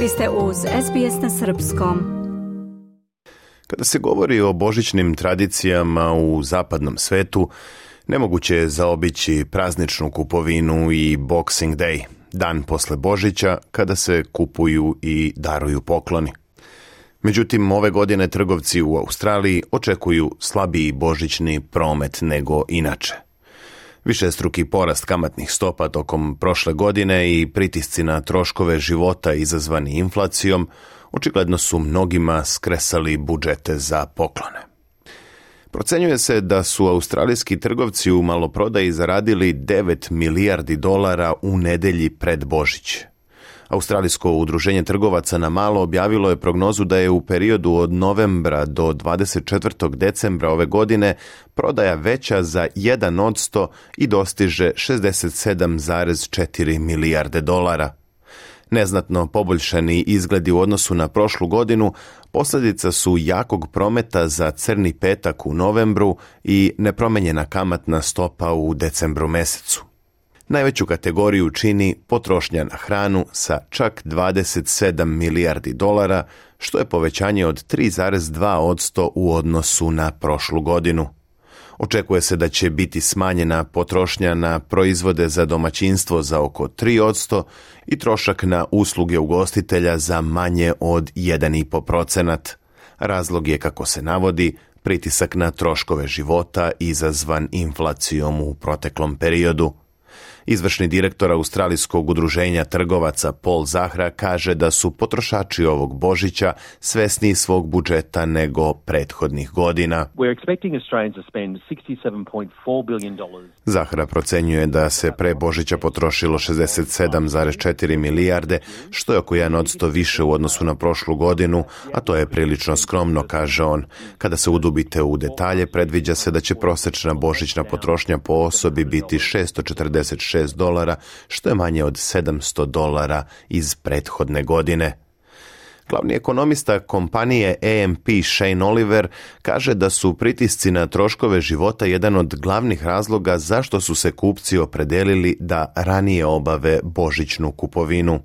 Vi ste uz SBS na Srpskom. Kada se govori o božićnim tradicijama u zapadnom svetu, nemoguće je zaobići prazničnu kupovinu i Boxing Day, dan posle Božića kada se kupuju i daruju pokloni. Međutim, ove godine trgovci u Australiji očekuju slabiji božićni promet nego inače. Višestruki porast kamatnih stopa tokom prošle godine i pritisci na troškove života izazvani inflacijom očigledno su mnogima skresali budžete za poklone. Procenjuje se da su australijski trgovci u maloprodaji zaradili 9 milijardi dolara u nedelji pred Božić, Australijsko udruženje trgovaca na malo objavilo je prognozu da je u periodu od novembra do 24. decembra ove godine prodaja veća za 1% i dostiže 67,4 milijarde dolara. Neznatno poboljšani izgledi u odnosu na prošlu godinu posljedica su jakog prometa za crni petak u novembru i nepromenjena kamatna stopa u decembru mesecu. Najveću kategoriju čini potrošnja na hranu sa čak 27 milijardi dolara, što je povećanje od 3,2% u odnosu na prošlu godinu. Očekuje se da će biti smanjena potrošnja na proizvode za domaćinstvo za oko 3% i trošak na usluge ugostitelja za manje od 1,5%. Razlog je, kako se navodi, pritisak na troškove života izazvan inflacijom u proteklom periodu. Izvršni direktor Australijskog udruženja trgovaca Paul Zahra kaže da su potrošači ovog božića svesni svog budžeta nego prethodnih godina. Zahra procenjuje da se pre božića potrošilo 67,4 milijarde, što je oko 1% više u odnosu na prošlu godinu, a to je prilično skromno, kaže on. Kada se udubite u detalje, predviđa se da će prosečna božićna potrošnja po osobi biti 646 dolara, što je manje od 700 dolara iz prethodne godine. Glavni ekonomista kompanije AMP e Shane Oliver kaže da su pritisci na troškove života jedan od glavnih razloga zašto su se kupci opredelili da ranije obave božićnu kupovinu.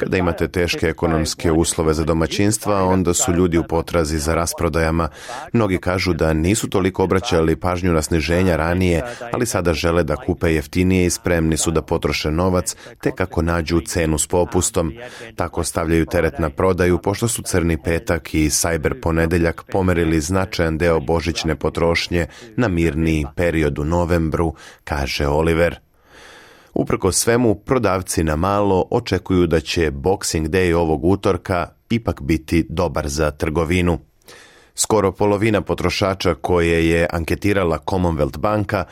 Kada imate teške ekonomske uslove za domaćinstva, onda su ljudi u potrazi za rasprodajama. Mnogi kažu da nisu toliko obraćali pažnju na sniženja ranije, ali sada žele da kupe jeftinije i spremni su da potroše novac, te kako nađu cenu s popustom. Tako stavljaju teret na prodaju, pošto su crni petak i cyber ponedeljak pomerili značajan deo božićne potrošnje na mirni period u novembru, kaže Oliver. Uprko svemu, prodavci na malo očekuju da će Boxing Day ovog utorka ipak biti dobar za trgovinu. Skoro polovina potrošača koje je anketirala Commonwealth banka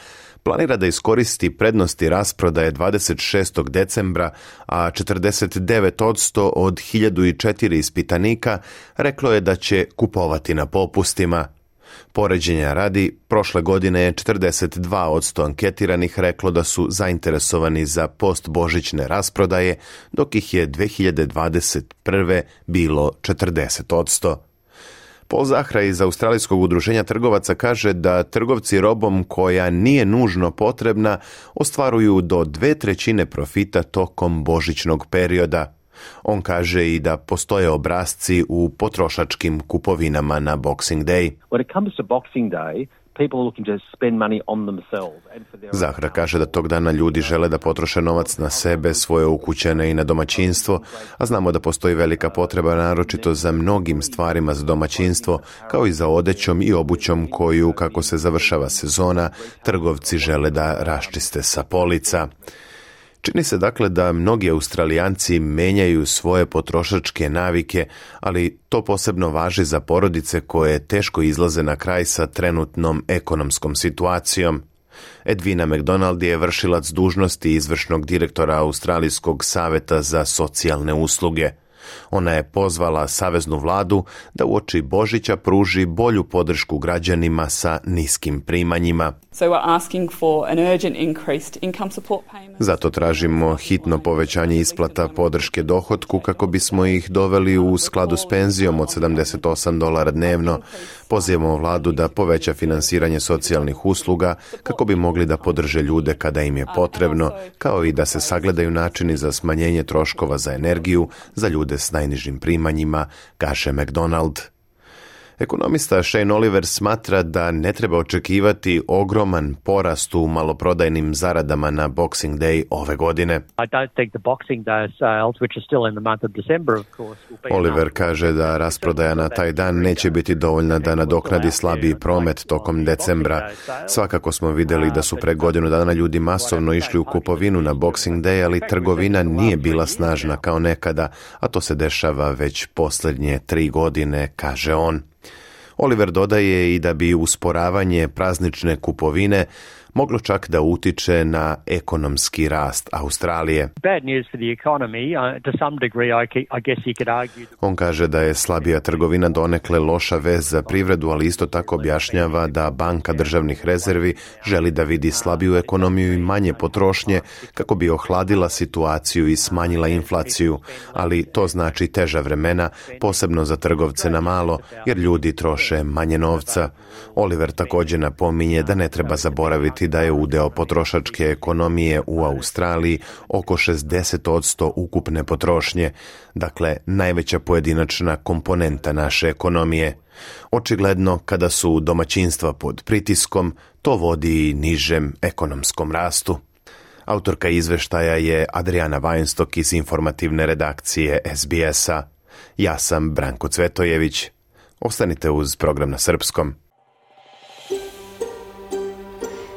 planira da iskoristi prednosti rasprodaje 26. decembra, a 49% od 1004 ispitanika reklo je da će kupovati na popustima – Poređenja radi, prošle godine je 42% anketiranih reklo da su zainteresovani za postbožićne rasprodaje, dok ih je 2021. bilo 40%. Paul Zahra iz Australijskog udruženja trgovaca kaže da trgovci robom koja nije nužno potrebna ostvaruju do dve trećine profita tokom božićnog perioda. On kaže i da postoje obrazci u potrošačkim kupovinama na Boxing Day. Zahra kaže da tog dana ljudi žele da potroše novac na sebe, svoje ukućene i na domaćinstvo, a znamo da postoji velika potreba naročito za mnogim stvarima za domaćinstvo, kao i za odećom i obućom koju, kako se završava sezona, trgovci žele da raščiste sa polica. Čini se dakle da mnogi Australijanci menjaju svoje potrošačke navike, ali to posebno važi za porodice koje teško izlaze na kraj sa trenutnom ekonomskom situacijom. Edvina McDonald je vršilac dužnosti izvršnog direktora Australijskog saveta za socijalne usluge. Ona je pozvala saveznu vladu da uoči Božića pruži bolju podršku građanima sa niskim primanjima. Zato tražimo hitno povećanje isplata podrške dohotku kako bismo ih doveli u skladu s penzijom od 78 dolara dnevno. Pozivamo vladu da poveća finansiranje socijalnih usluga kako bi mogli da podrže ljude kada im je potrebno, kao i da se sagledaju načini za smanjenje troškova za energiju za ljude ljude s najnižim primanjima, kaže McDonald, Ekonomista Shane Oliver smatra da ne treba očekivati ogroman porast u maloprodajnim zaradama na Boxing Day ove godine. Uh, Oliver kaže da rasprodaja na taj dan neće biti dovoljna da nadoknadi slabiji promet tokom decembra. Svakako smo vidjeli da su pre godinu dana ljudi masovno išli u kupovinu na Boxing Day, ali trgovina nije bila snažna kao nekada, a to se dešava već posljednje tri godine, kaže on. Oliver dodaje i da bi usporavanje praznične kupovine moglo čak da utiče na ekonomski rast Australije. On kaže da je slabija trgovina donekle loša vez za privredu, ali isto tako objašnjava da banka državnih rezervi želi da vidi slabiju ekonomiju i manje potrošnje kako bi ohladila situaciju i smanjila inflaciju, ali to znači teža vremena, posebno za trgovce na malo, jer ljudi troše manje novca. Oliver također napominje da ne treba zaboraviti da je udeo potrošačke ekonomije u Australiji oko 60% ukupne potrošnje, dakle najveća pojedinačna komponenta naše ekonomije. Očigledno, kada su domaćinstva pod pritiskom, to vodi i nižem ekonomskom rastu. Autorka izveštaja je Adriana Weinstock iz informativne redakcije SBS-a. Ja sam Branko Cvetojević. Ostanite uz program na srpskom.